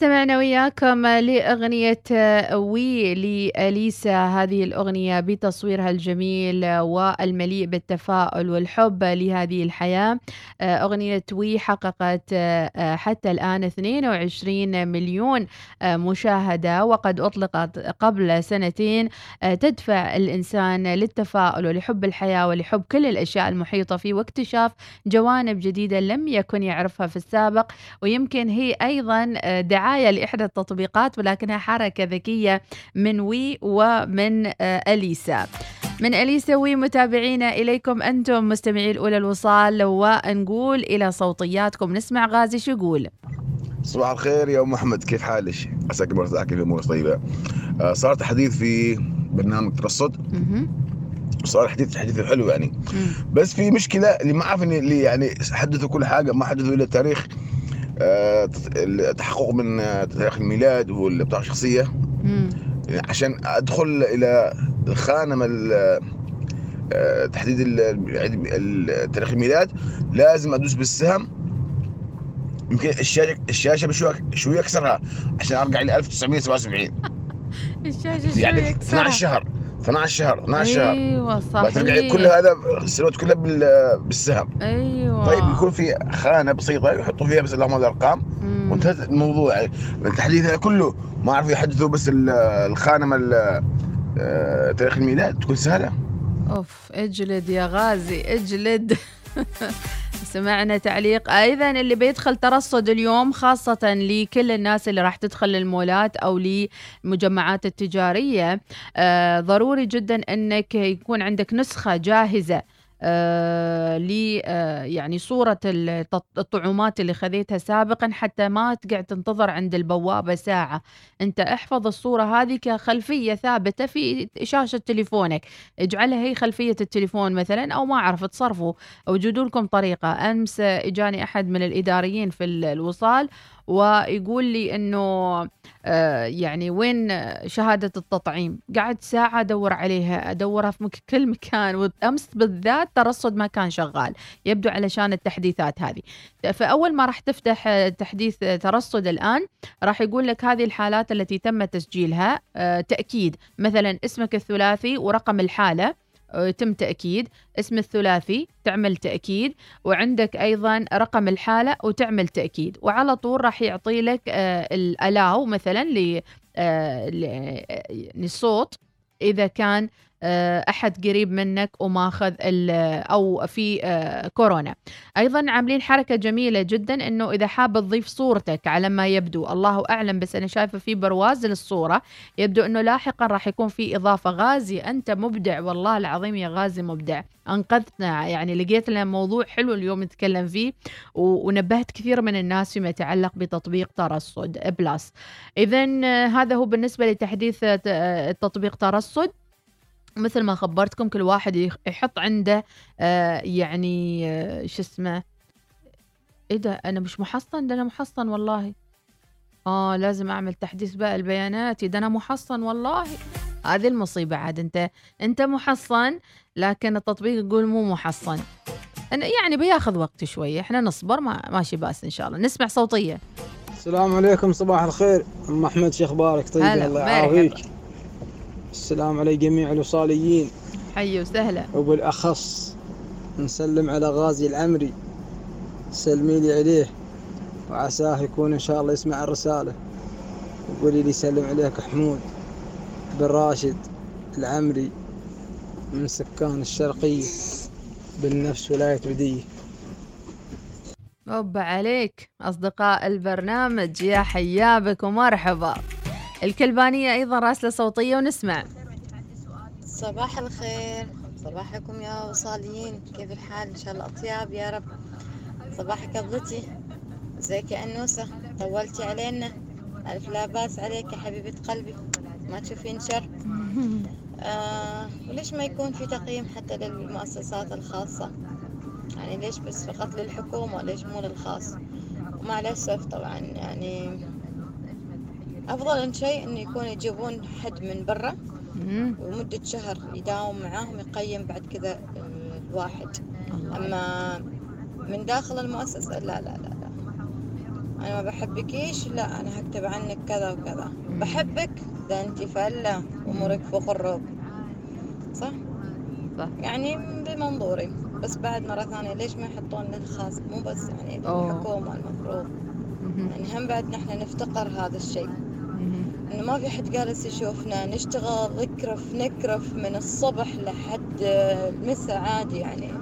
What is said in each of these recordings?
استمعنا وياكم لأغنية وي لأليسا. هذه الأغنية بتصويرها الجميل والمليء بالتفاؤل والحب لهذه الحياة. أغنية وي حققت حتى الآن 22 مليون مشاهدة وقد أطلقت قبل سنتين. تدفع الإنسان للتفاؤل ولحب الحياة ولحب كل الأشياء المحيطة فيه واكتشاف جوانب جديدة لم يكن يعرفها في السابق. ويمكن هي أيضا دعاية لإحدى التطبيقات ولكنها حركة ذكية من وي ومن آه، أليسا من أليسا وي متابعينا إليكم أنتم مستمعي الأولى الوصال ونقول إلى صوتياتكم نسمع غازي شو يقول صباح الخير يا أم أحمد كيف حالك؟ عساك مرتاح كيف أمورك طيبة؟ آه صار تحديث في برنامج ترصد. صار حديث حديث حلو يعني. بس في مشكلة اللي ما إن اللي يعني حدثوا كل حاجة ما حدثوا إلا التاريخ التحقق من آه، تاريخ الميلاد والبطاقه الشخصيه عشان أدخل إلى الخانه ال- آه، تحديد تاريخ الميلاد لازم أدوس بالسهم. يمكن الشاشة الشاشة بشوي شوي أكسرها عشان أرجع ل 1977 الشاشة شو يعني يكسرها 12 شهر. 12 شهر 12 شهر. ترجع صحيح. كل هذا السنوات كلها بال- بالسهم أيوة. طيب يكون في خانة بسيطة يحطوا فيها بس اللهم الأرقام. وانتهت الموضوع. يعني التحديث هذا كله ما عرفوا يحدثوا بس ال- الخانة مال آه، تاريخ الميلاد تكون سهلة. أوف اجلد يا غازي اجلد. سمعنا تعليق. أيضا اللي بيدخل ترصد اليوم خاصة لكل الناس اللي راح تدخل المولات أو للمجمعات التجارية آه ضروري جدا إنك يكون عندك نسخة جاهزة آه ل آه يعني صورة الط- الطعومات اللي خذيتها سابقا حتى ما تقعد تنتظر عند البوابة ساعة. أنت احفظ الصورة هذه كخلفية ثابتة في شاشة تليفونك. اجعلها هي خلفية التليفون مثلا أو ما أعرف تصرفوا وجدوا لكم طريقة. أمس إجاني أحد من الإداريين في ال- الوصال ويقول لي إنه آه يعني وين شهادة التطعيم؟ قعدت ساعة أدور عليها أدورها في كل مكان وامس بالذات ترصد ما كان شغال يبدو علشان التحديثات هذه. فأول ما راح تفتح آه، تحديث ترصد الآن راح يقول لك هذه الحالات التي تم تسجيلها آه، تأكيد. مثلا اسمك الثلاثي ورقم الحالة آه، يتم تأكيد. اسم الثلاثي تعمل تأكيد وعندك أيضا رقم الحالة وتعمل تأكيد. وعلى طول راح يعطي لك آه، الألاو مثلا آه، ل- آه، الصوت إذا كان آه، أحد قريب منك وماخذ أو في آه، كورونا. أيضا عاملين حركة جميلة جدا أنه إذا حاب تضيف صورتك على ما يبدو الله أعلم بس أنا شايفة في برواز للصورة يبدو أنه لاحقا راح يكون في إضافة. غازي أنت مبدع والله العظيم يا غازي مبدع. أنقذتنا يعني لقيت لنا موضوع حلو اليوم نتكلم فيه ونبهت كثير من الناس فيما يتعلق بتطبيق ترصد بلس. إذا هذا هو بالنسبة لتحديث آه، آه، تطبيق ترصد مثل ما خبرتكم كل واحد يحط عنده آه، يعني آه، شو اسمه إيه ده أنا مش محصن؟ ده أنا محصن والله. آه لازم أعمل تحديث بقى البيانات ده أنا محصن والله. هذه المصيبة عاد أنت أنت محصن لكن التطبيق يقول مو محصن. أنا يعني بياخذ وقت شوية إحنا نصبر ما ماشي بأس إن شاء الله. نسمع صوتية. السلام عليكم صباح الخير. أم أحمد شو أخبارك طيب الله. يعافيك. السلام على جميع الوصاليين. حي وسهلا. وبالأخص نسلم على غازي العمري. سلمي لي عليه. وعساه يكون إن شاء الله يسمع الرسالة. وقولي لي سلم عليك حمود بن راشد العمري من سكان الشرقية بالنفس ولاية بدية. أوبا عليك أصدقاء البرنامج يا حيابك ومرحبا الكلبانية أيضا راسلة صوتية ونسمع. صباح الخير. صباحكم يا وصاليين. كيف الحال؟ إن شاء الله أطياب يا رب. صباحك قبضتي ازيك يا أنوسة. طولتي علينا. ألف لا باس عليك يا حبيبة قلبي. ما تشوفين شر؟ آه وليش ما يكون في تقييم حتى للمؤسسات الخاصة؟ يعني ليش بس فقط للحكومة؟ ليش مو للخاص؟ ومع الأسف طبعا يعني أفضل شيء إنه يكون يجيبون حد من برا. ومدة شهر يداوم معاهم يقيم بعد كذا الواحد أما من داخل المؤسسة لا لا لا لا أنا ما بحبكيش لا أنا هكتب عنك كذا وكذا بحبك ده أنت فلة أمورك فوق الروب صح؟ صح. يعني بمنظوري بس بعد مرة ثانية ليش ما يحطون للخاص مو بس يعني. الحكومة المفروض. يعني هم بعد نحن نفتقر هذا الشيء. انه ما في حد جالس يشوفنا نشتغل نكرف نكرف من الصبح لحد المساء عادي يعني.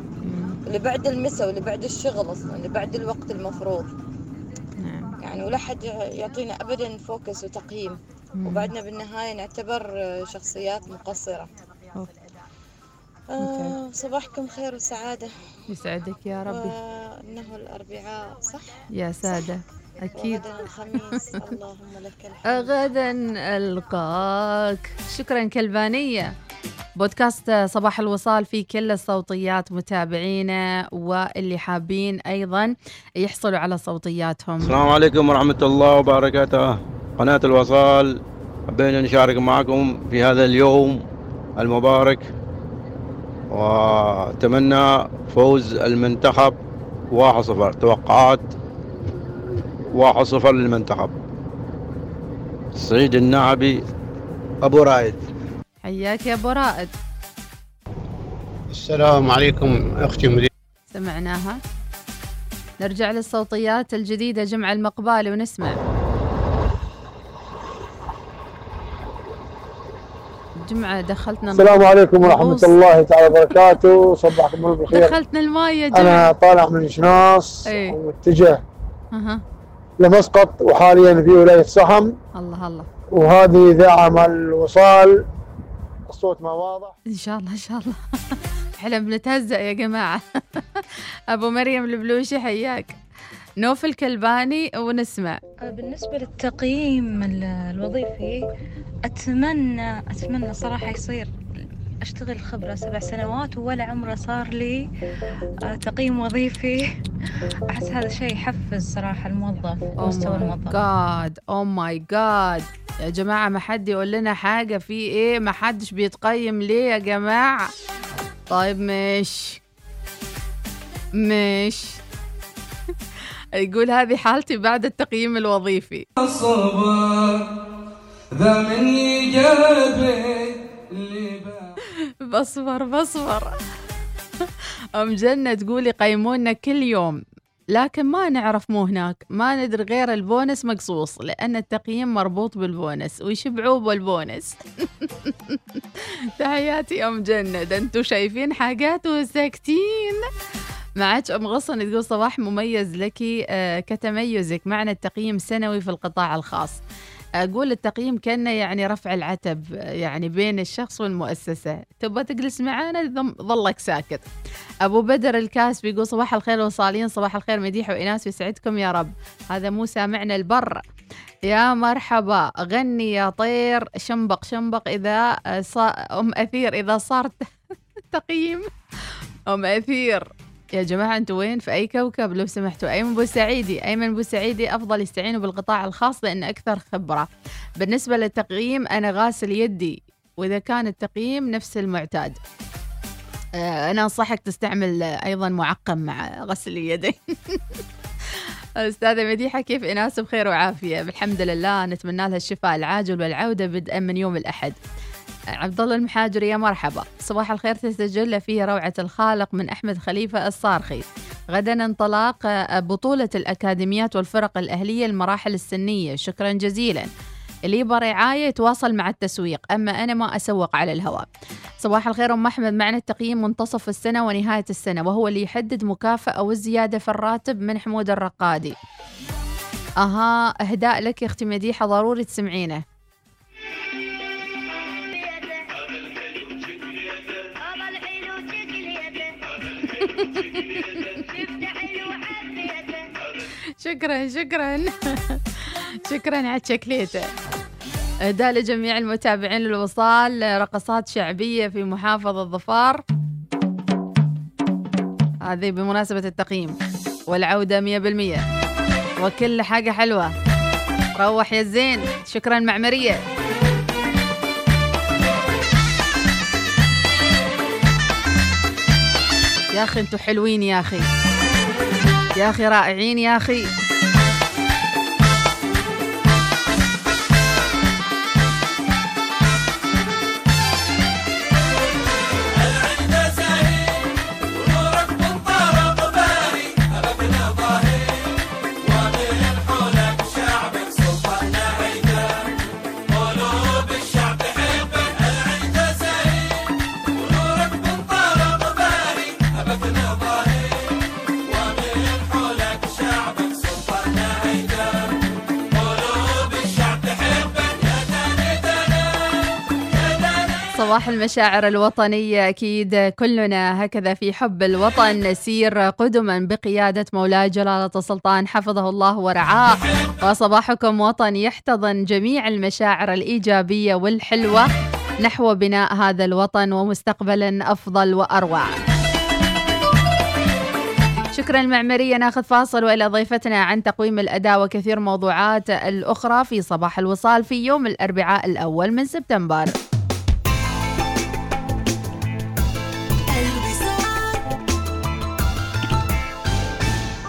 اللي بعد المساء واللي بعد الشغل أصلا اللي بعد الوقت المفروض. نعم. يعني ولا حد يعطينا ابدا فوكس وتقييم. وبعدنا بالنهاية نعتبر شخصيات مقصرة. آه صباحكم خير وسعادة. يسعدك يا ربي. وإنه الأربعاء صح؟ يا سادة. أكيد. وغدا الخميس. اللهم لك الحمد. غدا ألقاك. شكرا كلبانية. بودكاست صباح الوصال في كل الصوتيات متابعينا واللي حابين أيضا يحصلوا على صوتياتهم. السلام عليكم ورحمة الله وبركاته. قناة الوصال حبينا نشارك معكم في هذا اليوم المبارك. وأتمنى فوز المنتخب 1-0 توقعات 1-0 للمنتخب. سعيد النعبي أبو رايد حياك يا أبو رائد. السلام عليكم أختي مدير. سمعناها. نرجع للصوتيات الجديدة جمع المقبالي ونسمع. جمعة دخلتنا السلام عليكم ورحمة. الله تعالى وبركاته. صباحكم الله بالخير دخلتنا الماء يا أنا جمعة طالع من شناص إيه. ومتجه. لمسقط وحاليا في ولاية صحم الله الله. وهذه إذاعة مال الوصال الصوت ما واضح. إن شاء الله إن شاء الله. إحنا بنتهزأ يا جماعة. أبو مريم البلوشي حياك. نوف الكلباني ونسمع. بالنسبة للتقييم ال- الوظيفي أتمنى أتمنى صراحة يصير أشتغل خبرة سبع سنوات ولا عمره صار لي آه، تقييم وظيفي. أحس هذا شيء يحفز صراحة الموظف ومستوى الموظف. جاد أو ماي جاد يا جماعة ما حد يقول لنا حاجة في إيه؟ ما حدش بيتقيم ليه يا جماعة؟ طيب ماشي. ماشي. يقول هذه حالتي بعد التقييم الوظيفي. الصبر ذا من بصبر بصبر. أم جنة تقول يقيمونا كل يوم لكن ما نعرف مو هناك. ما ندري غير البونس مقصوص لأن التقييم مربوط بالبونس. ويشبعوه بالبونس تحياتي أم جنة. ده أنتوا شايفين حاجات وساكتين معك أم غصن تقول صباح مميز لك آه، كتميزك. معنى التقييم سنوي في القطاع الخاص. أقول التقييم كأنه يعني رفع العتب يعني بين الشخص والمؤسسة. تبغى تجلس معانا؟ ظلك ساكت. أبو بدر الكاس بيقول صباح الخير وصالين صباح الخير مديح وإناس يسعدكم يا رب. هذا مو سامعنا البر. يا مرحبا غني يا طير. شنبق شنبق إذا آه، صا... أم أثير إذا صار تقييم. أم أثير. يا جماعة أنتوا وين؟ في أي كوكب؟ لو سمحتوا أيمن بوسعيدي أيمن بوسعيدي أفضل يستعينوا بالقطاع الخاص لأن أكثر خبرة. بالنسبة للتقييم أنا غاسل يدي. وإذا كان التقييم نفس المعتاد. آه، أنا أنصحك تستعمل آه، أيضا معقم مع غسل اليدين. أستاذة مديحة كيف إناس بخير وعافية؟ بالحمد لله نتمنى لها الشفاء العاجل والعودة بدءا من يوم الأحد. عبد الله المحاجري يا مرحبا. صباح الخير تسجل فيه روعة الخالق من أحمد خليفة الصارخي. غدا انطلاق بطولة الأكاديميات والفرق الأهلية المراحل السنية. شكرا جزيلا. اللي يبغى رعاية يتواصل مع التسويق أما أنا ما أسوق على الهواء. صباح الخير أم أحمد. معنا التقييم منتصف السنة ونهاية السنة وهو اللي يحدد مكافأة والزيادة في الراتب من حمود الرقادي. أها إهداء لك يا أختي مديحة ضروري تسمعينه. شكرا شكرا. شكرا على الشكليته إهداء لجميع المتابعين للوصال رقصات شعبية في محافظة ظفار هذه بمناسبة التقييم مية بالمية. وكل حاجة حلوة. روح يا زين. شكرا معمرية. يا أخي أنتوا حلوين يا أخي. يا أخي رائعين يا أخي. صباح المشاعر الوطنية أكيد كلنا هكذا في حب الوطن. نسير قدما بقيادة مولاي جلالة السلطان حفظه الله ورعاه. وصباحكم وطن يحتضن جميع المشاعر الإيجابية والحلوة نحو بناء هذا الوطن ومستقبلا أفضل وأروع. شكرا المعمرية ناخذ فاصل وإلى ضيفتنا عن تقويم الأداء وكثير موضوعات الأخرى في صباح الوصال في يوم الأربعاء الأول من سبتمبر.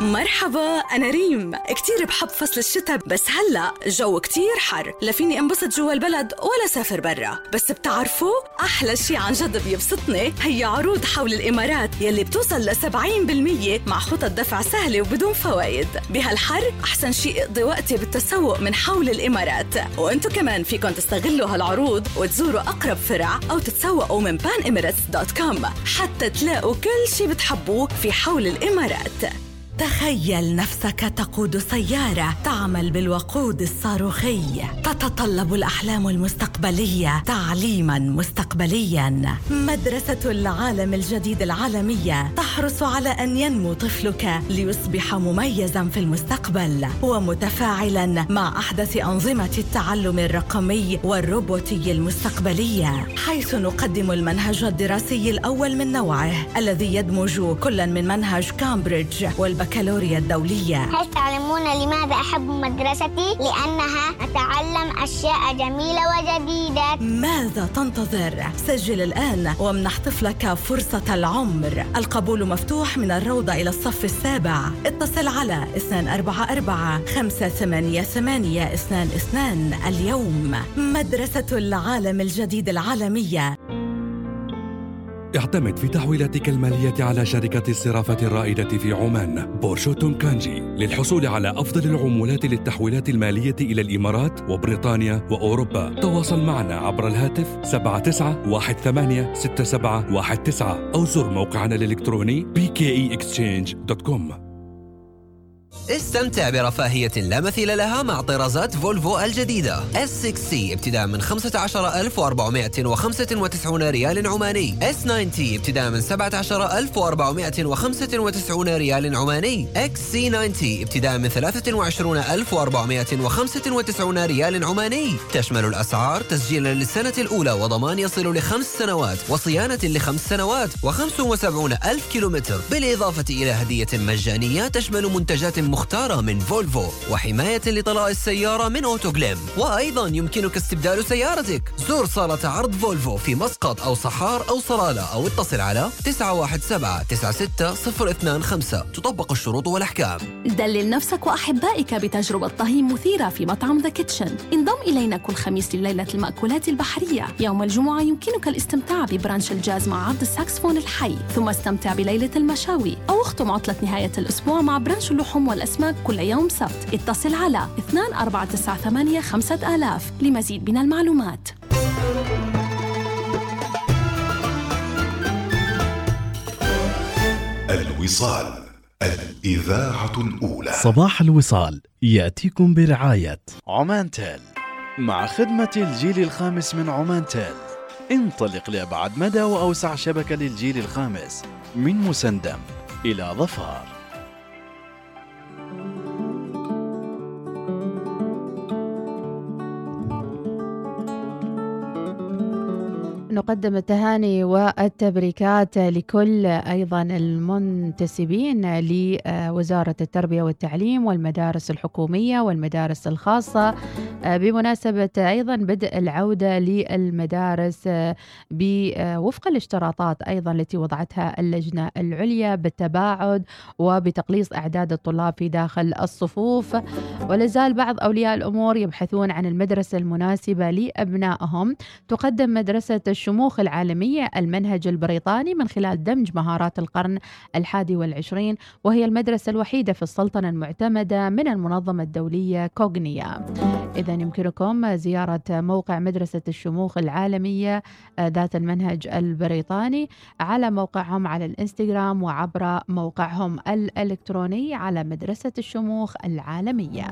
مرحبا أنا ريم. كتير بحب فصل الشتاء بس هلأ جو كتير حر. لا فيني انبسط جوا البلد ولا سافر برا. بس بتعرفوا أحلى شي عن جد بيبسطني هي عروض حول الإمارات يلي بتوصل ل 70% مع خطط دفع سهلة وبدون فوائد بهالحر أحسن شي اقضي وقتي بالتسوق من حول الإمارات. وأنتو كمان فيكن تستغلوا هالعروض وتزوروا أقرب فرع أو تتسوقوا من panemirates.com حتى تلاقوا كل شي بتحبوه في حول الإمارات. تخيل نفسك تقود سيارة تعمل بالوقود الصاروخي. تتطلب الأحلام المستقبلية تعليما مستقبليا. مدرسة العالم الجديد العالمية تحرص على أن ينمو طفلك ليصبح مميزا في المستقبل ومتفاعلا مع أحدث أنظمة التعلم الرقمي والروبوتي المستقبلية. حيث نقدم المنهج الدراسي الأول من نوعه الذي يدمج كلا من منهج كامبريدج والبكالوريا الدولية. هل تعلمون لماذا أحب مدرستي؟ لأنها أتعلم أشياء جميلة وجديدة. ماذا تنتظر؟ سجل الآن وامنح طفلك فرصة العمر. القبول مفتوح من الروضة إلى الصف السابع. اتصل على 244 588 22 اليوم مدرسة العالم الجديد العالمية. اعتمد في تحويلاتك المالية على شركة الصرافة الرائدة في عمان. Purshottam Kanji للحصول على أفضل العمولات للتحويلات المالية إلى الإمارات وبريطانيا وأوروبا. تواصل معنا عبر الهاتف 79186719 أو زر موقعنا الإلكتروني bkeexchange.com استمتع برفاهية لا مثيل لها مع طرازات فولفو الجديدة. S60 ابتداء من 15495 ريال عماني. S90 ابتداء من 17495 ريال عماني. XC90 ابتداء من 23495 ريال عماني. تشمل الأسعار تسجيلا للسنة الأولى وضمان يصل لخمس سنوات وصيانة لخمس سنوات و75 ألف كيلومتر. بالإضافة إلى هدية مجانية تشمل منتجات المختارة من فولفو وحماية لطلاء السيارة من Autoglym. وأيضا يمكنك استبدال سيارتك. زر صالة عرض فولفو في مسقط أو صحار أو صلالة أو اتصل على 917 تطبق الشروط والأحكام. دلل نفسك وأحبائك بتجربة طهي مثيرة في مطعم The Kitchen انضم إلينا كل خميس لليلة المأكولات البحرية. يوم الجمعة يمكنك الاستمتاع ب brunch الجاز مع عرض الساكسفون الحي. ثم استمتع بليلة المشاوي. أو اختم عطلة نهاية الأسبوع مع brunch اللحوم والأسماك كل يوم سبت اتصل على 2498 5000 لمزيد من المعلومات. الوصال الإذاعة الأولى. صباح الوصال يأتيكم برعاية. عمان تيل. مع خدمة الجيل الخامس من عمان تيل. انطلق لأبعد مدى وأوسع شبكة للجيل الخامس. من مسندم إلى ظفار. نقدم التهاني والتبريكات لكل أيضا المنتسبين لوزارة التربية والتعليم والمدارس الحكومية والمدارس الخاصة بمناسبة أيضا بدء العودة للمدارس وفق الاشتراطات أيضا التي وضعتها اللجنة العليا بالتباعد وبتقليص أعداد الطلاب في داخل الصفوف. ولازال بعض أولياء الأمور يبحثون عن المدرسة المناسبة لأبنائهم. تقدم مدرسة الشموخ العالمية المنهج البريطاني من خلال دمج مهارات القرن الحادي والعشرين وهي المدرسة الوحيدة في السلطنة المعتمدة من المنظمة الدولية كوغنيا إذا يمكنكم زيارة موقع مدرسة الشموخ العالمية ذات المنهج البريطاني على موقعهم على الإنستغرام وعبر موقعهم الإلكتروني على مدرسة الشموخ العالمية.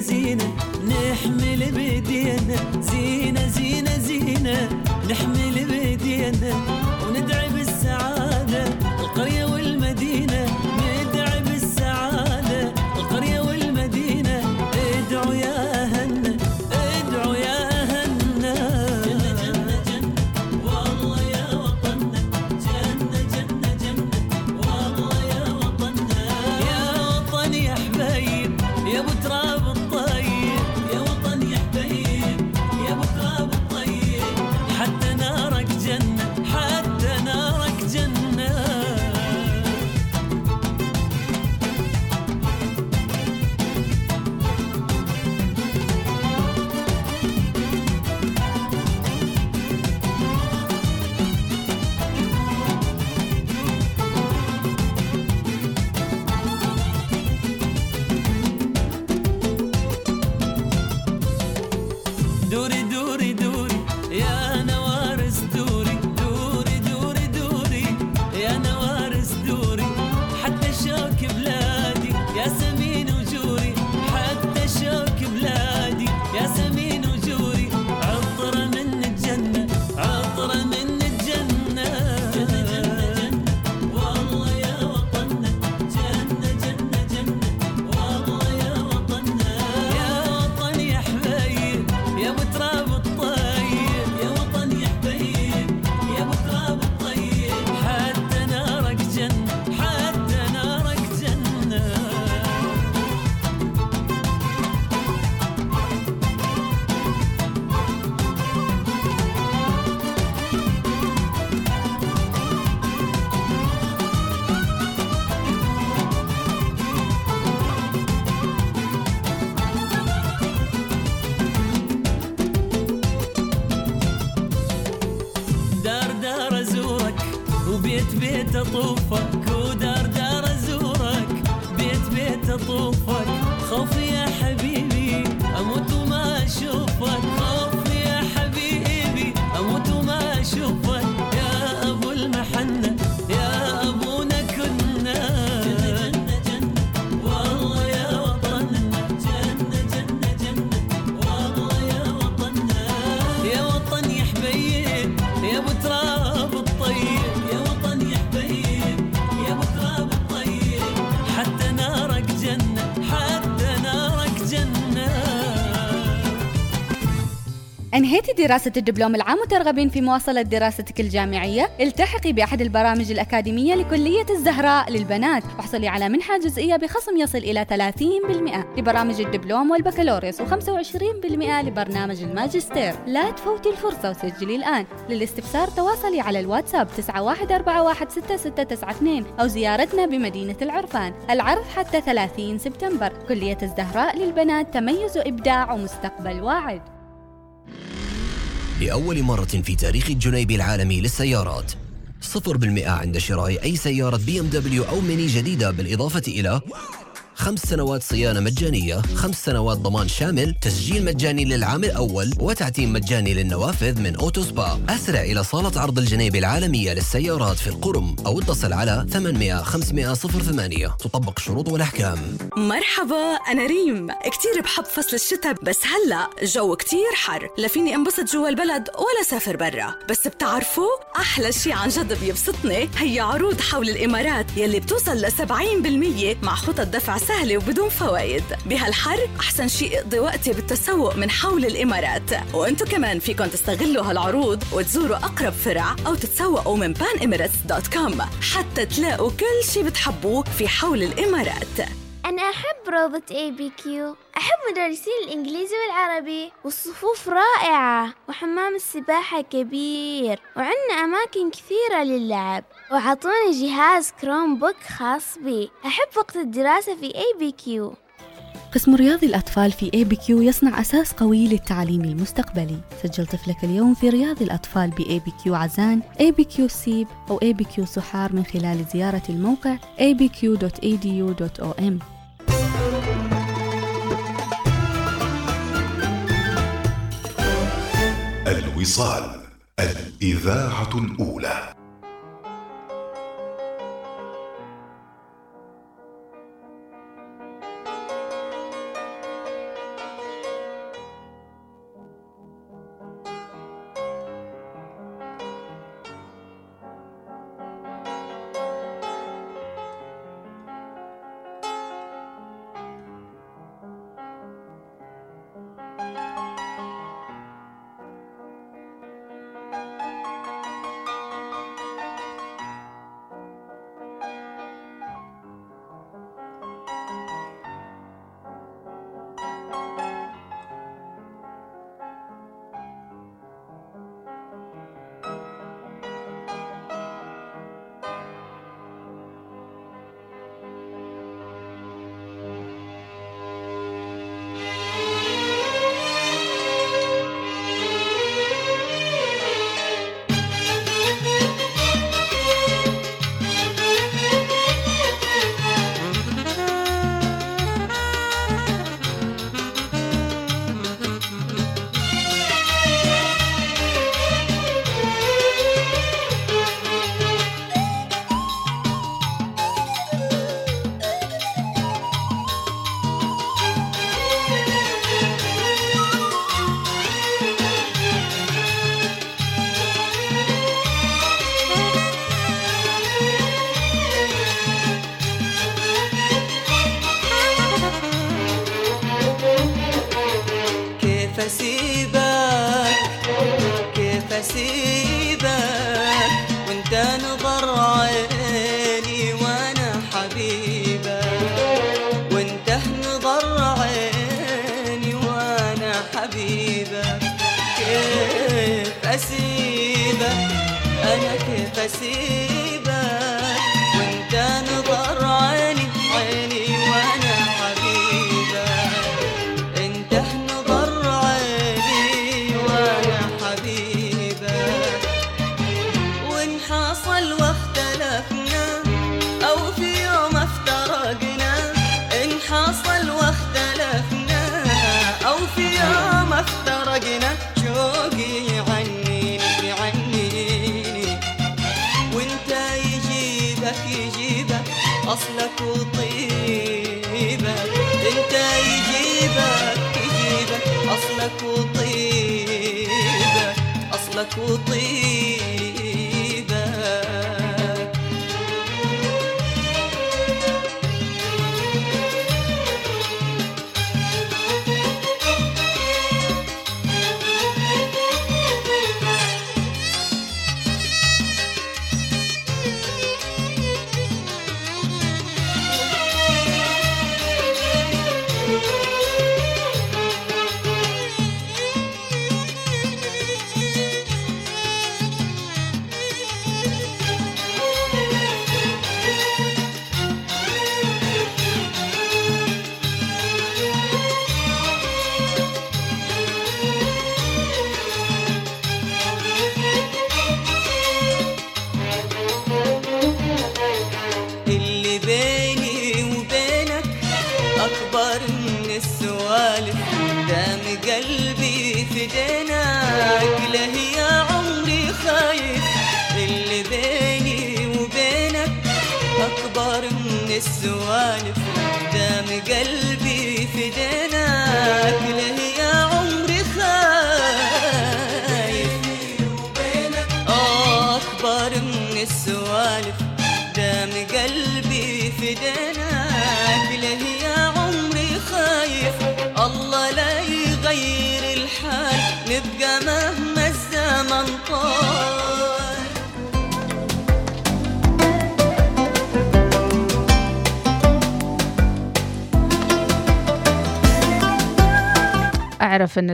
زينة زينة نحمل بيدينا زينة زينة زينة نحمل بيدينا أنهيتي دراسة الدبلوم العام وترغبين في مواصلة دراستك الجامعية؟ التحقي بأحد البرامج الأكاديمية لكلية الزهراء للبنات. واحصلي على منحة جزئية بخصم يصل إلى 30% لبرامج الدبلوم والبكالوريوس و25% لبرنامج الماجستير. لا تفوتي الفرصة وسجلي الآن. للاستفسار تواصلي على الواتساب 91416692 أو زيارتنا بمدينة العرفان. العرض حتى 30 سبتمبر. كلية الزهراء للبنات تميز وإبداع ومستقبل واعد. لأول مرة في تاريخ الجنيبي العالمية للسيارات. صفر بالمئة عند شراء أي سيارة BMW أو ميني جديدة بالإضافة إلى خمس سنوات صيانة مجانية خمس سنوات ضمان شامل تسجيل مجاني للعام الأول وتعتيم مجاني للنوافذ من Auto Spa. أسرع إلى صالة عرض الجنيبي العالمية للسيارات في القرم أو اتصل على 800 500 08 تطبق الشروط والأحكام. مرحبا أنا ريم. كتير بحب فصل الشتاء بس هلأ جو كتير حر. لا فيني انبسط جوا البلد ولا سافر برا. بس بتعرفوا أحلى شي عن جد بيبسطني هي عروض حول الإمارات يلي بتوصل ل 70% مع خطط دفع سهلة وبدون فوائد بهالحر أحسن شي اقضي وقتي بالتسوق من حول الإمارات. وأنتو كمان فيكن تستغلوا هالعروض وتزوروا أقرب فرع أو تتسوقوا من panemirates.com حتى تلاقوا كل شي بتحبوه في حول الإمارات. أنا أحب روضة ABQ أحب مدرسين الإنجليزي والعربي. والصفوف رائعة. وحمام السباحة كبير. وعندنا أماكن كثيرة للعب. وعطوني جهاز Chromebook خاص بي. أحب وقت الدراسة في ABQ قسم رياض الأطفال في ABQ يصنع أساس قوي للتعليم المستقبلي. سجل طفلك اليوم في رياض الأطفال بأي بي كيو عزان اي بي كيو سيب أو اي بي كيو سحار من خلال زيارة الموقع abq.edu.om الوصال الإذاعة الأولى.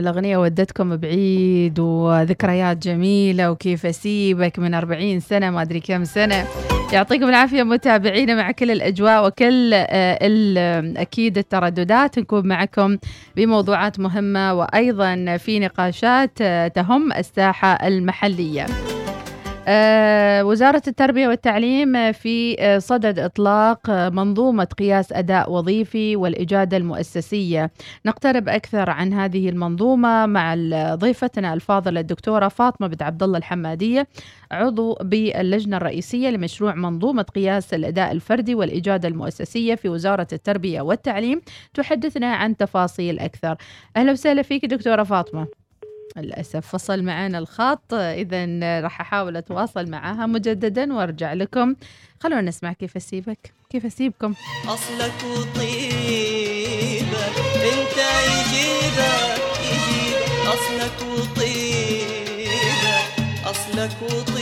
الأغنية ودتكم بعيد وذكريات جميلة وكيف أسيبك من 40 سنة ما أدري كم سنة. يعطيكم العافية متابعينا مع كل الأجواء وكل آه، ال- أكيد الترددات. نكون معكم بموضوعات مهمة وأيضا في نقاشات آه، تهم الساحة المحلية. آه، وزارة التربية والتعليم آه، في آه، صدد إطلاق آه، منظومة قياس أداء وظيفي والإجادة المؤسسية. نقترب أكثر عن هذه المنظومة مع ضيفتنا الفاضلة الدكتورة فاطمة بنت عبد الله الحمادية عضو باللجنة الرئيسية لمشروع منظومة قياس الأداء الفردي والإجادة المؤسسية في وزارة التربية والتعليم. تحدثنا عن تفاصيل أكثر. أهلا وسهلا فيك دكتورة فاطمة. للأسف. فصل معنا الخط. إذا راح أحاول أتواصل معها مجددا وأرجع لكم. خلونا نسمع كيف أسيبك. كيف أسيبكم؟ أصلك وطيبك أنت يجيبك يجيبك أصلك وطيبك أصلك وطيبك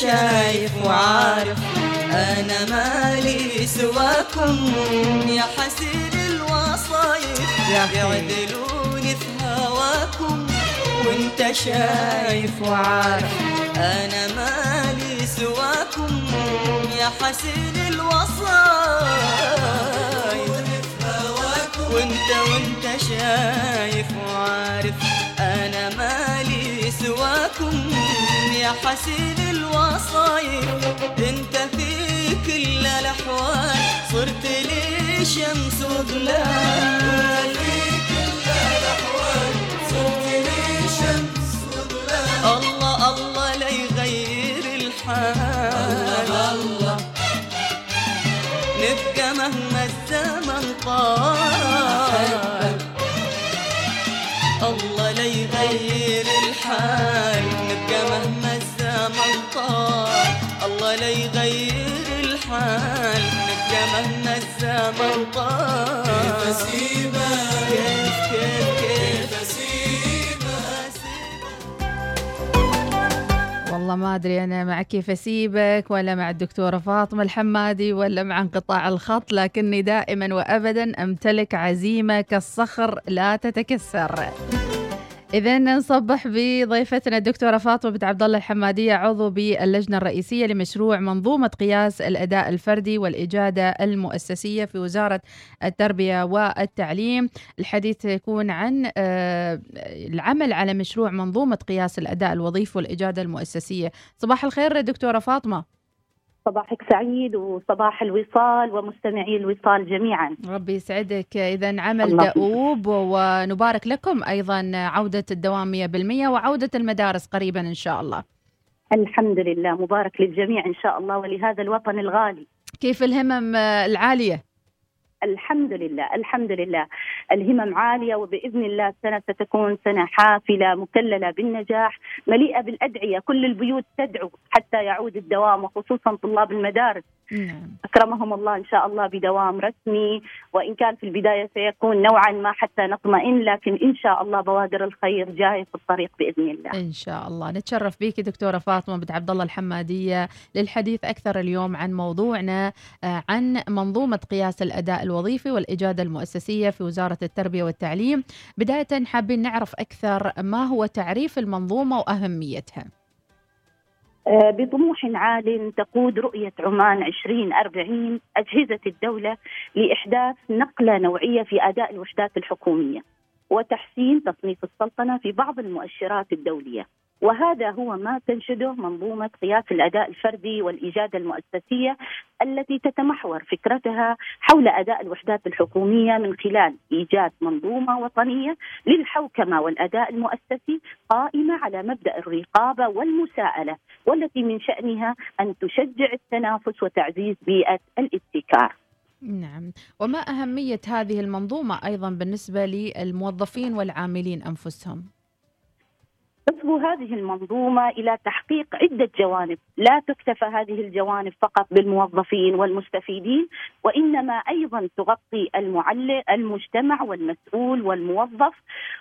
شايف وعارف. أنا مالي سواكم يا حسين الوصايف. يعذلوني في هواكم وأنت شايف وعارف. أنا مالي سواكم يا حسين الوصايف. وأنت وأنت شايف وعارف. أنا مالي سواكم يا حسين الوصايف انت في كل الأحوال صرت لي شمس وظلال الله الله لا يغير الحال. الله نبقى مهما الزمن طال. لا يغير الحال نبقى مهما الزمن طال. الله لا يغير الحال الحال نبقى مهما الزمن طال. كيف اسيبك كيف كيف كيف اسيبك والله ما أدري أنا مع كيف أسيبك ولا مع الدكتورة فاطمة الحمادي ولا مع انقطاع الخط لكني دائما وابدا أمتلك عزيمة كالصخر لا تتكسر. إذا نصبح بضيفتنا الدكتورة فاطمة بنت عبد الله الحمادية عضو باللجنة الرئيسية لمشروع منظومة قياس الأداء الفردي والإجادة المؤسسية في وزارة التربية والتعليم. الحديث يكون عن آه، العمل على مشروع منظومة قياس الأداء الوظيفي والإجادة المؤسسية. صباح الخير دكتورة فاطمة. صباحك سعيد وصباح الوصال ومستمعي الوصال جميعا. ربي يسعدك. إذا عمل دؤوب ونبارك لكم أيضا عودة الدوام 100% وعودة المدارس قريبا إن شاء الله. الحمد لله. مبارك للجميع إن شاء الله ولهذا الوطن الغالي. كيف الهمم العالية؟ الحمد لله الحمد لله. الهمم عالية وبإذن الله السنة ستكون سنة حافلة مكللة بالنجاح مليئة بالأدعية. كل البيوت تدعو حتى يعود الدوام وخصوصا طلاب المدارس. نعم. أكرمهم الله إن شاء الله بدوام رسمي وإن كان في البداية سيكون نوعا ما حتى نطمئن لكن إن شاء الله بوادر الخير جاية في الطريق بإذن الله. إن شاء الله. نتشرف بك دكتورة فاطمة بنت عبد الله الحمادية للحديث أكثر اليوم عن موضوعنا آه، عن منظومة قياس الأداء الوظيفي والإجادة المؤسسية في وزارة التربية والتعليم. بداية حابين نعرف أكثر ما هو تعريف المنظومة وأهميتها. آه، بطموح عال تقود رؤية عمان 2040 أجهزة الدولة لإحداث نقلة نوعية في أداء الوحدات الحكومية وتحسين تصنيف السلطنة في بعض المؤشرات الدولية. وهذا هو ما تنشده منظومة قياس الأداء الفردي والإجادة المؤسسية التي تتمحور فكرتها حول أداء الوحدات الحكومية من خلال إيجاد منظومة وطنية للحوكمة والأداء المؤسسي قائمة على مبدأ الرقابة والمساءلة والتي من شأنها أن تشجع التنافس وتعزيز بيئة الابتكار. نعم. وما أهمية هذه المنظومة أيضا بالنسبة للموظفين والعاملين أنفسهم؟ تصبو هذه المنظومة إلى تحقيق عدة جوانب. لا تكتفى هذه الجوانب فقط بالموظفين والمستفيدين وإنما أيضا تغطي المعلق المجتمع والمسؤول والموظف.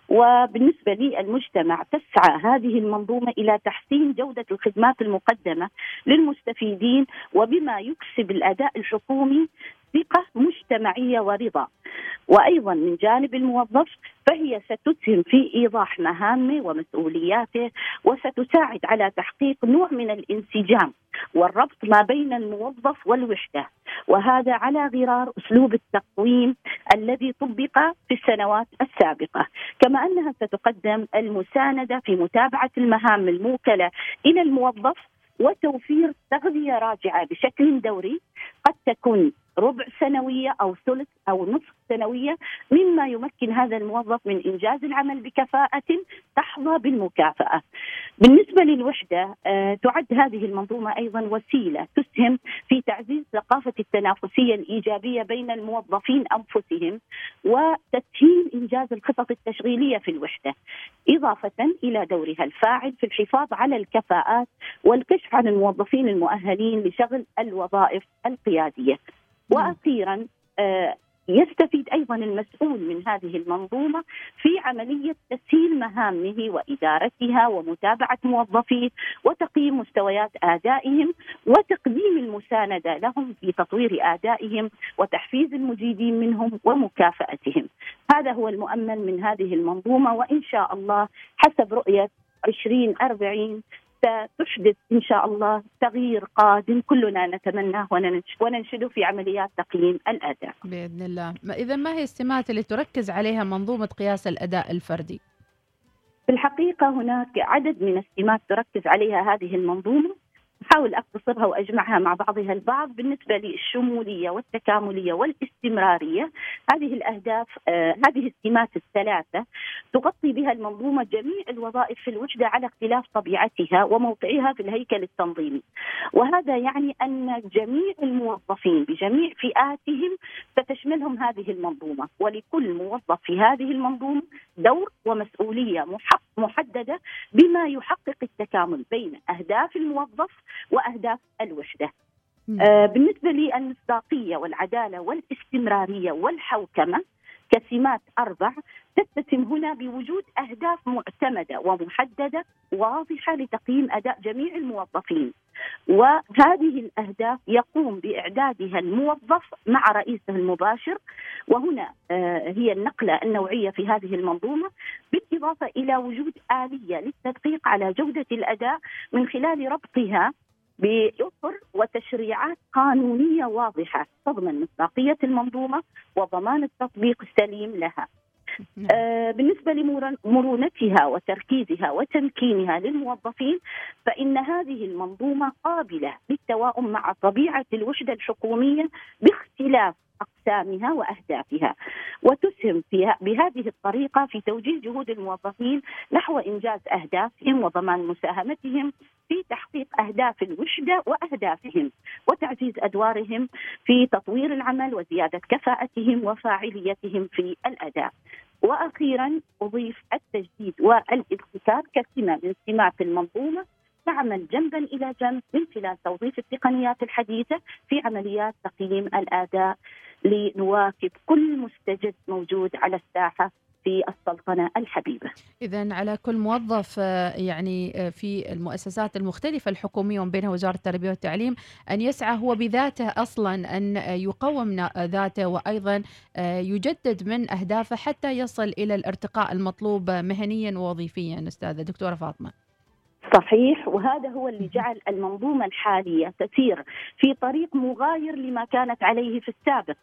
وبالنسبة للمجتمع تسعى هذه المنظومة إلى تحسين جودة الخدمات المقدمة للمستفيدين وبما يكسب الأداء الحكومي ثقة مجتمعية ورضا. وأيضا من جانب الموظف فهي ستسهم في إيضاح مهامه ومسؤولياته وستساعد على تحقيق نوع من الانسجام والربط ما بين الموظف والوحدة. وهذا على غرار أسلوب التقويم الذي طبق في السنوات السابقة. كما أنها ستقدم المساندة في متابعة المهام الموكلة إلى الموظف وتوفير تغذية راجعة بشكل دوري. قد تكون ربع سنوية أو ثلث أو نصف سنوية مما يمكن هذا الموظف من إنجاز العمل بكفاءة تحظى بالمكافأة. بالنسبة للوحدة آه، تعد هذه المنظومة أيضا وسيلة تسهم في تعزيز ثقافة التنافسية الإيجابية بين الموظفين أنفسهم وتسهيل إنجاز الخطط التشغيلية في الوحدة إضافة إلى دورها الفاعل في الحفاظ على الكفاءات والكشف عن الموظفين المؤهلين لشغل الوظائف القيادية. وأخيرا آه، يستفيد أيضا المسؤول من هذه المنظومة في عملية تسهيل مهامه وإدارتها ومتابعة موظفيه وتقييم مستويات آدائهم وتقديم المساندة لهم في تطوير آدائهم وتحفيز المجيدين منهم ومكافأتهم. هذا هو المؤمل من هذه المنظومة وإن شاء الله حسب رؤية 2040 ستحدث إن شاء الله تغيير قادم كلنا نتمناه وننش- وننشده في عمليات تقييم الأداء. بإذن الله. إذا ما هي السمات اللي تركز عليها منظومة قياس الأداء الفردي؟ في الحقيقة هناك عدد من السمات تركز عليها هذه المنظومة. أحاول أختصرها وأجمعها مع بعضها البعض بالنسبة للشمولية والتكاملية والاستمرارية. هذه الأهداف آه هذه السمات الثلاثة تغطي بها المنظومة جميع الوظائف في الوحده على اختلاف طبيعتها وموقعها في الهيكل التنظيمي. وهذا يعني أن جميع الموظفين بجميع فئاتهم ستشملهم هذه المنظومة ولكل موظف في هذه المنظومة دور ومسؤولية محددة بما يحقق التكامل بين أهداف الموظف وأهداف الوحدة. آه، بالنسبة للمصداقية والعدالة والاستمرارية والحوكمة كسمات أربع تتسم هنا بوجود أهداف معتمدة ومحددة واضحة لتقييم أداء جميع الموظفين. وهذه الأهداف يقوم بإعدادها الموظف مع رئيسه المباشر. وهنا آه، هي النقلة النوعية في هذه المنظومة بالإضافة إلى وجود آلية للتدقيق على جودة الأداء من خلال ربطها بأطر وتشريعات قانونية واضحة تضمن مصداقية المنظومة وضمان التطبيق السليم لها. آه، بالنسبة لمرونتها وتركيزها وتمكينها للموظفين فإن هذه المنظومة قابلة للتواؤم مع طبيعة الوحدة الحكومية باختلاف أقسامها وأهدافها وتسهم فيها بهذه الطريقة في توجيه جهود الموظفين نحو إنجاز أهدافهم وضمان مساهمتهم في تحقيق أهداف الوحده وأهدافهم وتعزيز أدوارهم في تطوير العمل وزيادة كفاءتهم وفاعليتهم في الأداء. وأخيرا أضيف التجديد والابتكار كسمه من سمات المنظومة تعمل جنبا إلى جنب من خلال توظيف التقنيات الحديثة في عمليات تقييم الأداء لنواكب كل مستجد موجود على الساحة في السلطنة الحبيبة. اذا على كل موظف آه، يعني آه، في المؤسسات المختلفة الحكومية ومن بينها وزارة التربية والتعليم أن يسعى هو بذاته أصلا أن يقوم ذاته وأيضا آه، يجدد من أهدافه حتى يصل إلى الارتقاء المطلوب مهنيا ووظيفيا أستاذة دكتورة فاطمة. صحيح وهذا هو اللي جعل المنظومة الحالية تسير في طريق مغاير لما كانت عليه في السابق.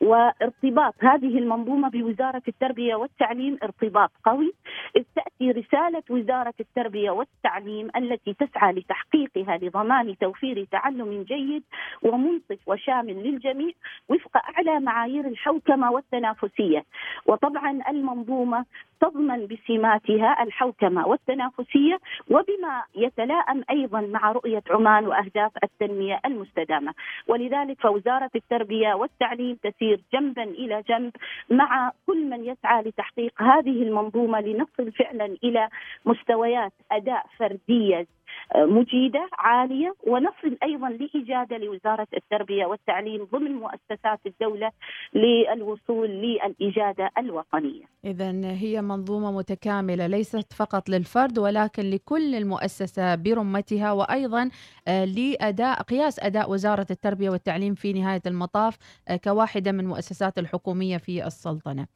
وارتباط هذه المنظومة بوزارة التربية والتعليم ارتباط قوي. إذ تأتي رسالة وزارة التربية والتعليم التي تسعى لتحقيقها لضمان توفير تعلم جيد ومنصف وشامل للجميع وفق أعلى معايير الحوكمة والتنافسية. وطبعا المنظومة تضمن بسماتها الحوكمة والتنافسية وبما يتلائم أيضا مع رؤية عمان وأهداف التنمية المستدامة، ولذلك فوزارة التربية والتعليم تسير جنبا إلى جنب مع كل من يسعى لتحقيق هذه المنظومة لنصل فعلا إلى مستويات أداء فردية مجيدة عالية ونصل أيضا لاجاده لوزارة التربية والتعليم ضمن مؤسسات الدولة للوصول للاجاده الوطنية. اذا هي منظومة متكاملة ليست فقط للفرد ولكن لكل المؤسسة برمتها وأيضا آه، لأداء قياس أداء وزارة التربية والتعليم في نهاية المطاف آه، كواحدة من المؤسسات الحكومية في السلطنة.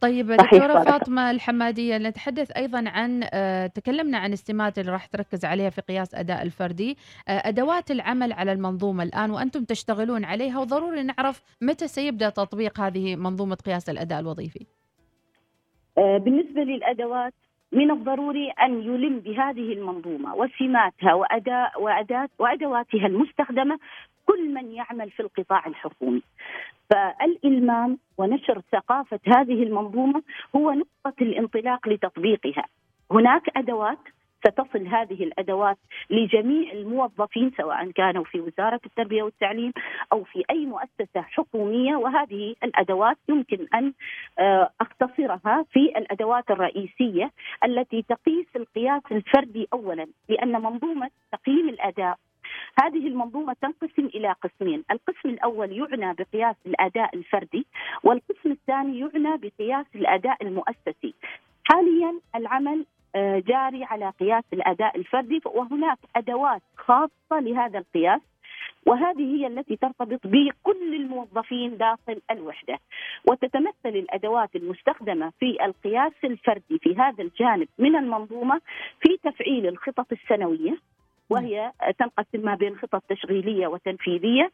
طيب دكتورة فاطمة الحمادية نتحدث أيضا عن آه، تكلمنا عن السمات اللي راح تركز عليها في قياس أداء الفردي آه، أدوات العمل على المنظومة الآن وأنتم تشتغلون عليها وضروري نعرف متى سيبدأ تطبيق هذه منظومة قياس الأداء الوظيفي؟ آه، بالنسبة للأدوات من الضروري أن يلم بهذه المنظومة وسماتها وأداء وأداة وأدواتها المستخدمة كل من يعمل في القطاع الحكومي. فالإلمام ونشر ثقافة هذه المنظومة هو نقطة الانطلاق لتطبيقها. هناك أدوات ستصل هذه الأدوات لجميع الموظفين سواء كانوا في وزارة التربية والتعليم أو في أي مؤسسة حكومية. وهذه الأدوات يمكن أن آه، أختصرها في الأدوات الرئيسية التي تقيس القياس الفردي اولا لأن منظومة تقييم الأداء هذه المنظومة تنقسم إلى قسمين. القسم الأول يعنى بقياس الأداء الفردي والقسم الثاني يعنى بقياس الأداء المؤسسي. حاليا العمل جاري على قياس الأداء الفردي وهناك أدوات خاصة لهذا القياس وهذه هي التي ترتبط بكل الموظفين داخل الوحدة. وتتمثل الأدوات المستخدمة في القياس الفردي في هذا الجانب من المنظومة في تفعيل الخطط السنوية وهي تنقسم ما بين خطط تشغيلية وتنفيذية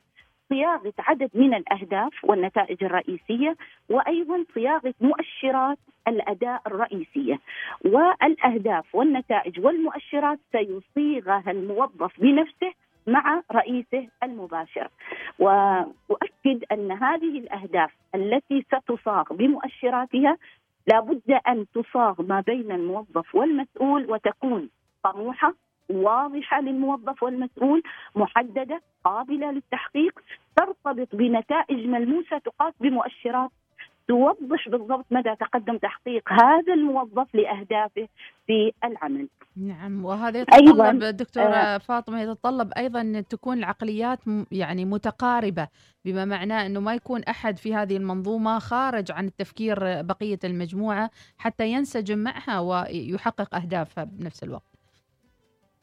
صياغة عدد من الأهداف والنتائج الرئيسية وأيضا صياغة مؤشرات الأداء الرئيسية. والأهداف والنتائج والمؤشرات سيصيغها الموظف بنفسه مع رئيسه المباشر. وأؤكد أن هذه الأهداف التي ستصاغ بمؤشراتها لابد أن تصاغ ما بين الموظف والمسؤول وتكون طموحة واضحة للموظف والمسؤول محددة قابلة للتحقيق ترتبط بنتائج ملموسة تقاس بمؤشرات توضح بالضبط مدى تقدم تحقيق هذا الموظف لأهدافه في العمل. نعم وهذا أيضاً، يتطلب دكتورة آه، فاطمة يتطلب أيضا أن تكون العقليات يعني متقاربة بما معناه أنه ما يكون أحد في هذه المنظومة خارج عن التفكير بقية المجموعة حتى ينسجم معها ويحقق أهدافها بنفس الوقت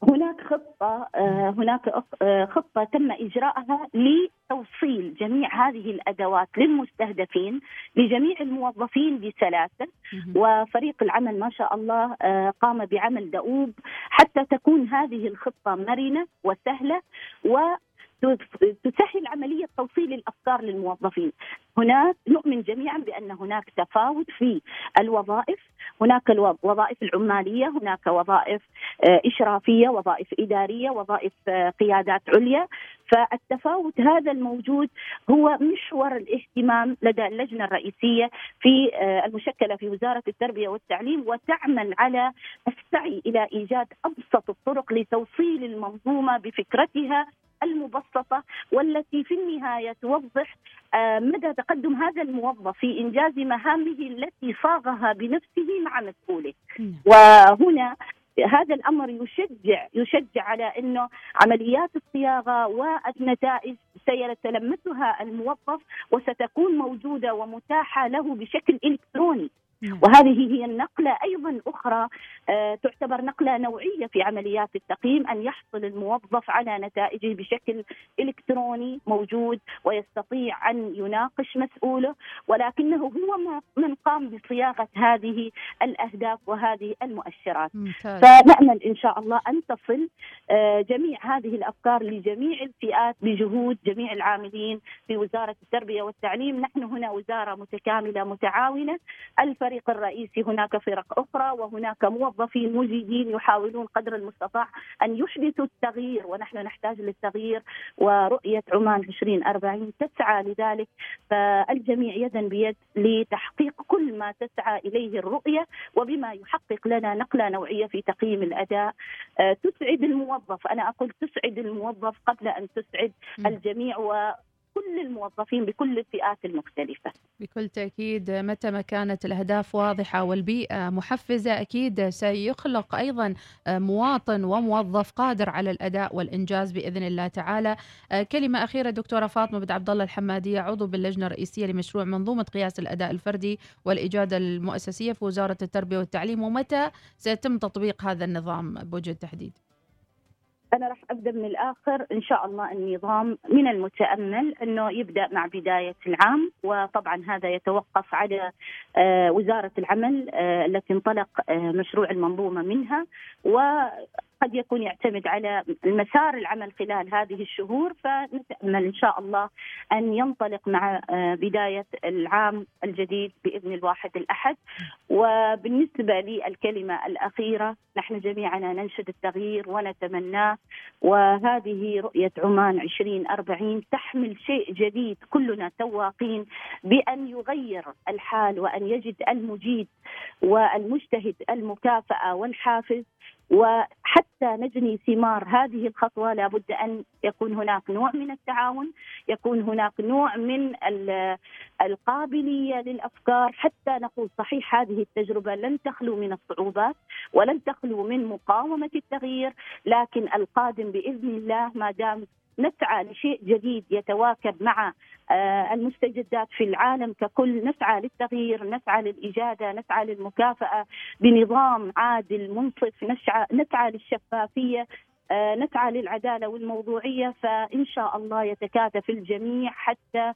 هناك خطة آه، هناك آه، خطة تم إجراءها لتوصيل جميع هذه الأدوات للمستهدفين لجميع الموظفين بسلاسة. وفريق العمل ما شاء الله آه، قام بعمل دؤوب حتى تكون هذه الخطة مرنة وسهلة. و تسهل عملية توصيل الأفكار للموظفين. هناك نؤمن جميعا بأن هناك تفاوت في الوظائف. هناك الوظائف العمالية هناك وظائف آه، إشرافية وظائف إدارية وظائف آه، قيادات عليا. فالتفاوت هذا الموجود هو محور الاهتمام لدى اللجنة الرئيسية في آه، المشكلة في وزارة التربية والتعليم وتعمل على السعي إلى إيجاد أبسط الطرق لتوصيل المنظومة بفكرتها المبسطة والتي في النهاية توضح آه، مدى تقدم هذا الموظف في إنجاز مهامه التي صاغها بنفسه مع مسؤوله. وهنا هذا الأمر يشجع يشجع على أنه عمليات الصياغة والنتائج سيتلمسها الموظف وستكون موجودة ومتاحة له بشكل إلكتروني. وهذه هي النقلة أيضا أخرى آه، تعتبر نقلة نوعية في عمليات التقييم أن يحصل الموظف على نتائجه بشكل إلكتروني موجود ويستطيع أن يناقش مسؤوله ولكنه هو من قام بصياغة هذه الأهداف وهذه المؤشرات. ممتاز. فنأمل إن شاء الله أن تصل آه، جميع هذه الأفكار لجميع الفئات بجهود جميع العاملين في وزارة التربية والتعليم. نحن هنا وزارة متكاملة متعاونة الفريق الرئيسي هناك فرق أخرى وهناك موظفين مجيدين يحاولون قدر المستطاع أن يحدثوا التغيير ونحن نحتاج للتغيير ورؤية عمان 2040 تسعى لذلك. فالجميع يدا بيد لتحقيق كل ما تسعى إليه الرؤية وبما يحقق لنا نقلة نوعية في تقييم الأداء. آه، تسعد الموظف. أنا أقول تسعد الموظف قبل أن تسعد الجميع وكل الموظفين بكل الفئات المختلفة. بكل تأكيد متى ما كانت الأهداف واضحة والبيئة محفزة أكيد سيخلق أيضا مواطن وموظف قادر على الأداء والإنجاز بإذن الله تعالى. كلمة أخيرة دكتورة فاطمة بن عبد الله الحمادية عضو باللجنة الرئيسية لمشروع منظومة قياس الأداء الفردي والإجادة المؤسسية في وزارة التربية والتعليم ومتى سيتم تطبيق هذا النظام بوجه التحديد؟ أنا راح أبدأ من الآخر. إن شاء الله النظام من المتأمل أنه يبدأ مع بداية العام وطبعا هذا يتوقف على آه، وزارة العمل آه، التي انطلق آه، مشروع المنظومة منها. وقد يكون يعتمد على مسار العمل خلال هذه الشهور فنتأمل إن شاء الله أن ينطلق مع آه، بداية العام الجديد بإذن الواحد الأحد. وبالنسبة للكلمة الأخيرة نحن جميعا ننشد التغيير ونتمناه وهذه رؤية عمان 2040 تحمل شيء جديد كلنا تواقين بأن يغير الحال وأن يجد المجيد والمجتهد المكافأة والحافز. وحتى نجني ثمار هذه الخطوة لابد أن يكون هناك نوع من التعاون يكون هناك نوع من ال- القابلية للأفكار. حتى نقول صحيح هذه التجربة لن تخلو من الصعوبات ولن تخلو من مقاومة التغيير لكن القادم بإذن الله ما دام نسعى لشيء جديد يتواكب مع آه، المستجدات في العالم ككل. نسعى للتغيير نسعى للإجادة نسعى للمكافأة بنظام عادل منصف. نسعى, نسعى للشفافية آه، نسعى للعدالة والموضوعية. فإن شاء الله يتكاتف الجميع حتى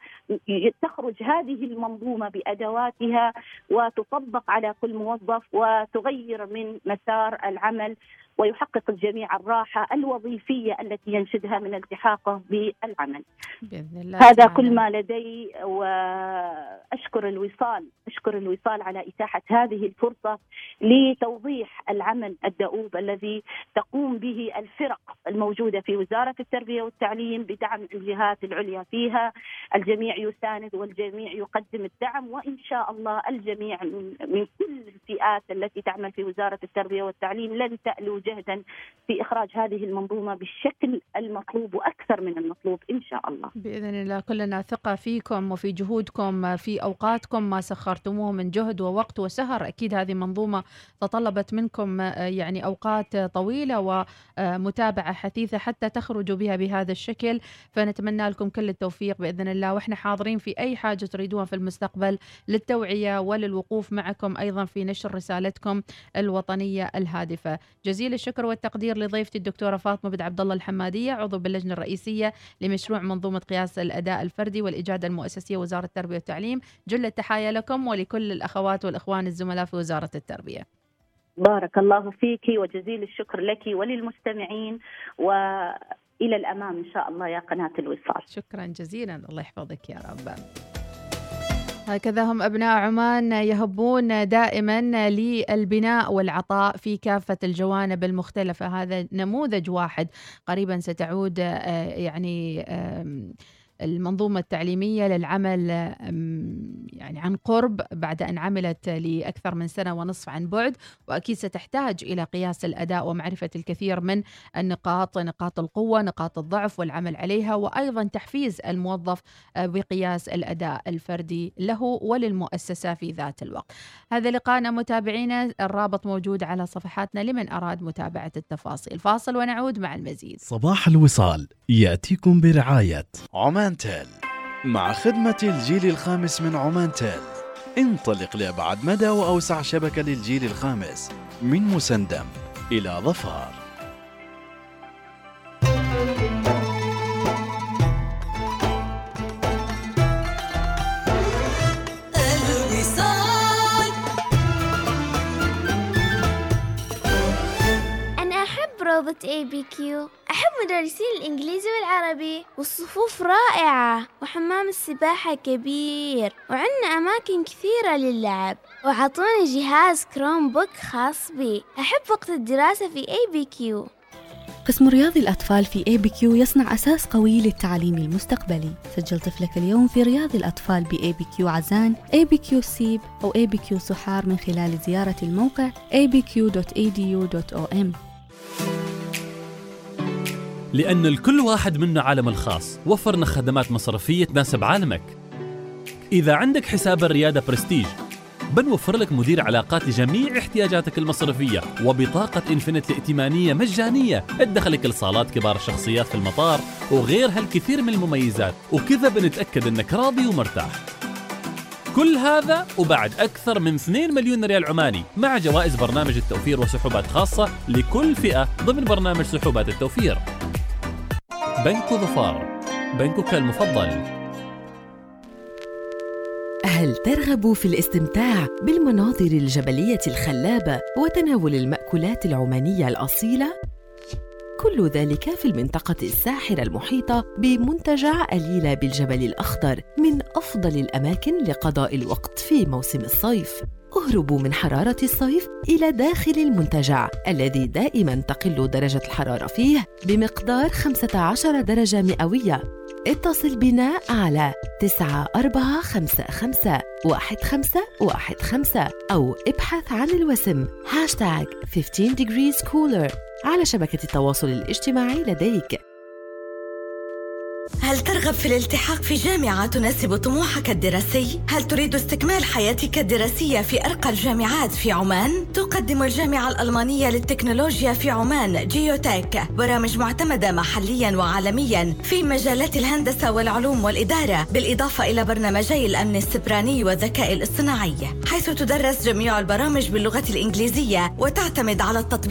تخرج هذه المنظومة بأدواتها وتطبق على كل موظف وتغير من مسار العمل. ويحقق الجميع الراحة الوظيفية التي ينشدها من التحاقه بالعمل بإذن الله هذا تعالى. كل ما لدي وأشكر الوصال أشكر الوصال على إتاحة هذه الفرصة لتوضيح العمل الدؤوب الذي تقوم به الفرق الموجودة في وزارة التربية والتعليم بدعم الجهات العليا فيها الجميع يساند والجميع يقدم الدعم وإن شاء الله الجميع من من كل الفئات التي تعمل في وزارة التربية والتعليم لن تألو جهدا في إخراج هذه المنظومة بالشكل المطلوب وأكثر من المطلوب إن شاء الله. بإذن الله كلنا ثقة فيكم وفي جهودكم في أوقاتكم. ما سخرتموه من جهد ووقت وسهر. أكيد هذه منظومة تطلبت منكم آه، يعني أوقات طويلة ومتابعة حثيثة حتى تخرجوا بها بهذا الشكل. فنتمنى لكم كل التوفيق بإذن الله. وإحنا حاضرين في أي حاجة تريدوها في المستقبل للتوعية وللوقوف معكم أيضا في نشر رسالتكم الوطنية الهادفة. جزيل الشكر والتقدير لضيفتي الدكتورة فاطمة بن عبد الله الحمادية عضو باللجنة الرئيسية لمشروع منظومة قياس الأداء الفردي والإجادة المؤسسية وزارة التربية والتعليم. جل التحايا لكم ولكل الأخوات والإخوان الزملاء في وزارة التربية. بارك الله فيك وجزيل الشكر لك وللمستمعين وإلى الأمام إن شاء الله يا قناة الوصال. شكرا جزيلا. الله يحفظك يا رب. هكذا هم أبناء عمان يهبون دائما للبناء والعطاء في كافة الجوانب المختلفة. هذا نموذج واحد قريبا ستعود آه، يعني المنظومة التعليمية للعمل يعني عن قرب بعد أن عملت لأكثر من سنة ونصف عن بعد وأكيد ستحتاج إلى قياس الأداء ومعرفة الكثير من النقاط نقاط القوة نقاط الضعف والعمل عليها وأيضا تحفيز الموظف بقياس الأداء الفردي له وللمؤسسة في ذات الوقت. هذا لقاءنا متابعينا الرابط موجود على صفحاتنا لمن أراد متابعة التفاصيل. فاصل ونعود مع المزيد. صباح الوصال يأتيكم برعاية عمان تيل. مع خدمة الجيل الخامس من عمان تيل انطلق لأبعد مدى وأوسع شبكة للجيل الخامس من مسندم إلى ظفار. روضة ABQ أحب مدرسين الإنجليزي والعربي والصفوف رائعة وحمام السباحة كبير وعندنا أماكن كثيرة للعب. وعطوني جهاز Chromebook خاص بي. أحب وقت الدراسة في اي بي كيو قسم رياض الأطفال في ABQ يصنع أساس قوي للتعليم المستقبلي. سجل طفلك اليوم في رياض الأطفال باي بي كيو عزان اي بي كيو سيب أو اي بي كيو سحار من خلال زيارة الموقع abq.edu.om لأن لكل واحد منا عالمه الخاص. وفرنا خدمات مصرفية تناسب عالمك. إذا عندك حساب الريادة برستيج بنوفر لك مدير علاقات لجميع احتياجاتك المصرفية. وبطاقة Infinite الائتمانية مجانية. تدخلك لصالات كبار الشخصيات في المطار وغيرها الكثير من المميزات. وكذا بنتأكد أنك راضي ومرتاح. كل هذا وبعد أكثر من 2 مليون ريال عماني مع جوائز برنامج التوفير وسحوبات خاصة لكل فئة ضمن برنامج سحوبات التوفير بنك ظفار بنكك المفضل هل ترغب في الاستمتاع بالمناظر الجبلية الخلابة وتناول المأكولات العمانية الأصيلة؟ كل ذلك في المنطقة الساحرة المحيطة بمنتجع أليلة بالجبل الأخضر من أفضل الأماكن لقضاء الوقت في موسم الصيف. اهربوا من حرارة الصيف إلى داخل المنتجع الذي دائما تقل درجة الحرارة فيه بمقدار 15 درجة مئوية. اتصل بنا على 9455 1515 أو ابحث عن الوسم. هاشتاج 15 degrees cooler. على شبكة التواصل الاجتماعي لديك هل ترغب في الالتحاق في جامعة تناسب طموحك الدراسي؟ هل تريد استكمال حياتك الدراسية في أرقى الجامعات في عمان؟ تقدم الجامعة الألمانية للتكنولوجيا في عمان جيوتك برامج معتمدة محليا وعالميا في مجالات الهندسة والعلوم والإدارة بالإضافة إلى برنامجي الأمن السيبراني والذكاء الاصطناعي حيث تدرس جميع البرامج باللغة الإنجليزية وتعتمد على التطبيق